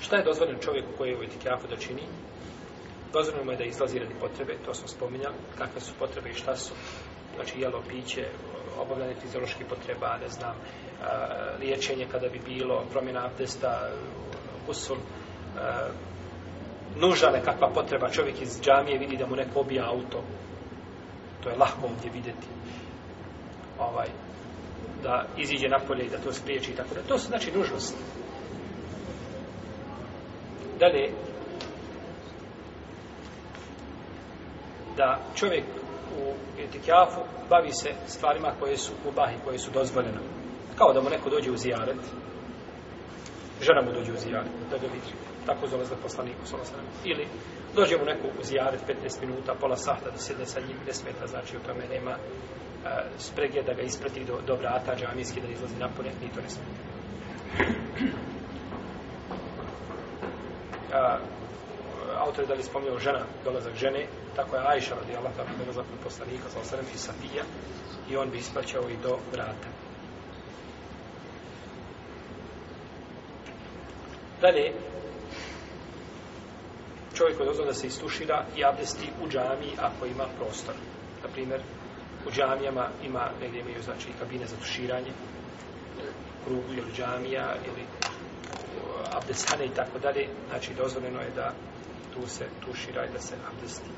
Šta je dozvoljeno čovjeku koji je u etikafu da čini? Dozvoljeno mu je da izlazi radi potrebe, to smo spominjali, kakve su potrebe i šta su. Znači, jelo, piće, obavljanje fizioloških potreba, ne znam, liječenje kada bi bilo, promjena abdesta, usul, nuža kakva potreba. Čovjek iz džamije vidi da mu neko obija auto. To je lahko ovdje videti. Ovaj, da iziđe napolje i da to spriječi i tako da. To su znači nužnosti. Dalje, da čovjek u etikjafu bavi se stvarima koje su u bahi, koje su dozvoljene. Kao da mu neko dođe u zijaret, žena mu dođe u zijaret, da ga vidi, tako zove za poslaniku, sa ili dođe mu neko u zijaret 15 minuta, pola sahta da sjedne sa njim, ne smeta, znači u tome nema a, e, sprege da ga isprati do, do vrata, džamijski da izlazi napunet, ni to ne smeta uh, autor je da li spomljao žena, dolazak žene, tako je Ajša radi Allah, tako je dolazak od poslanika, sa osanem i Safija, i on bi ispraćao i do vrata. Dalje, čovjek je da se istušira i abdesti u džami ako ima prostor. Na primjer, u džamijama ima, negdje imaju, znači, kabine za tuširanje, krugu ili džamija, ili abdesthane i tako dalje, znači dozvoljeno je da tu se tušira i da se abdesti.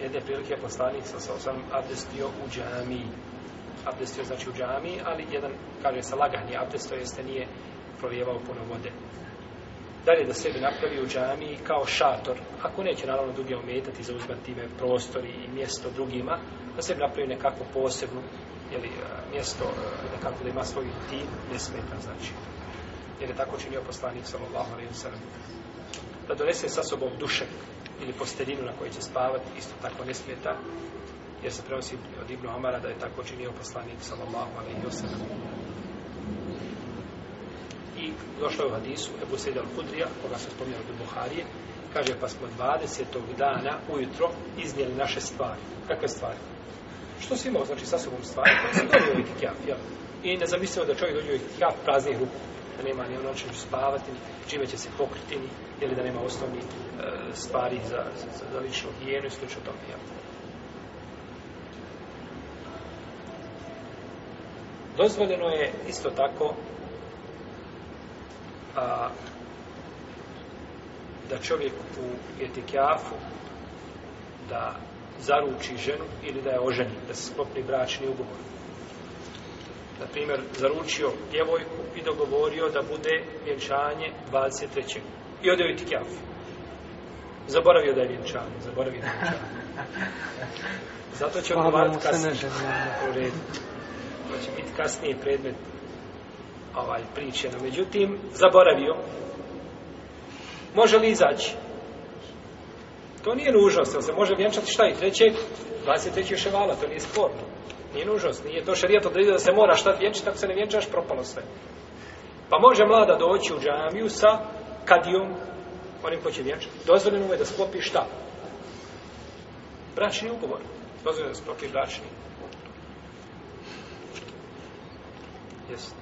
Jedne prilike poslanik sa sa osam abdestio u džamiji. Abdestio znači u džamiji, ali jedan, kaže se, lagani abdest, to jeste nije provjevao puno vode dalje da sebi napravi u džami kao šator, ako neće naravno drugi ometati za uzmat time prostor i mjesto drugima, da sebi napravi nekako posebno ili mjesto nekako da ima svoj tim, ne smeta znači. Jer je tako činio poslanik sallallahu alaihi wa sallam. Da donese sa sobom dušek ili posteljinu na kojoj će spavati, isto tako ne smeta, jer se prenosi od Ibnu Amara da je tako činio poslanik sallallahu alaihi wa sallam došlo je u hadisu Ebu Sejda Al-Kudrija, koga se spominjali od Buharije, kaže pa smo 20. dana ujutro iznijeli naše stvari. Kakve stvari? Što si imao, znači, sa sobom stvari? Kako si dobio ovaj kikjaf, jel? I ne zamislio da čovjek dođe u ovaj kikjaf praznih ruku. Da nema ni ono čemu spavati, ni čime će se pokriti, ni, ili da nema osnovni e, stvari za, za, za ličnu higijenu i slučno tome, jel? Dozvoljeno je isto tako a, da čovjek u etikjafu da zaruči ženu ili da je oženi, da se sklopni bračni ugovor. Na primjer, zaručio djevojku i dogovorio da bude vjenčanje 23. I ode u etikjafu. Zaboravio da je vjenčanje, zaboravio da je vjenčanje. Zato će odgovarati kasnije. U redu. To će biti kasnije predmet ovaj pričeno. Međutim, zaboravio. Može li izaći? To nije nužnost, jer se može vjenčati šta i treće, 23. ševala, to nije sporno. Nije nužnost, nije to šarijat odredio da se mora šta vjenčati, ako se ne vjenčaš, propalo sve. Pa može mlada doći u džamiju sa kadijom, onim ko će vjenčati. Dozvoljeno mu je da sklopi šta? Bračni ugovor. Dozvoljeno da sklopi bračni ugovor. Jesu.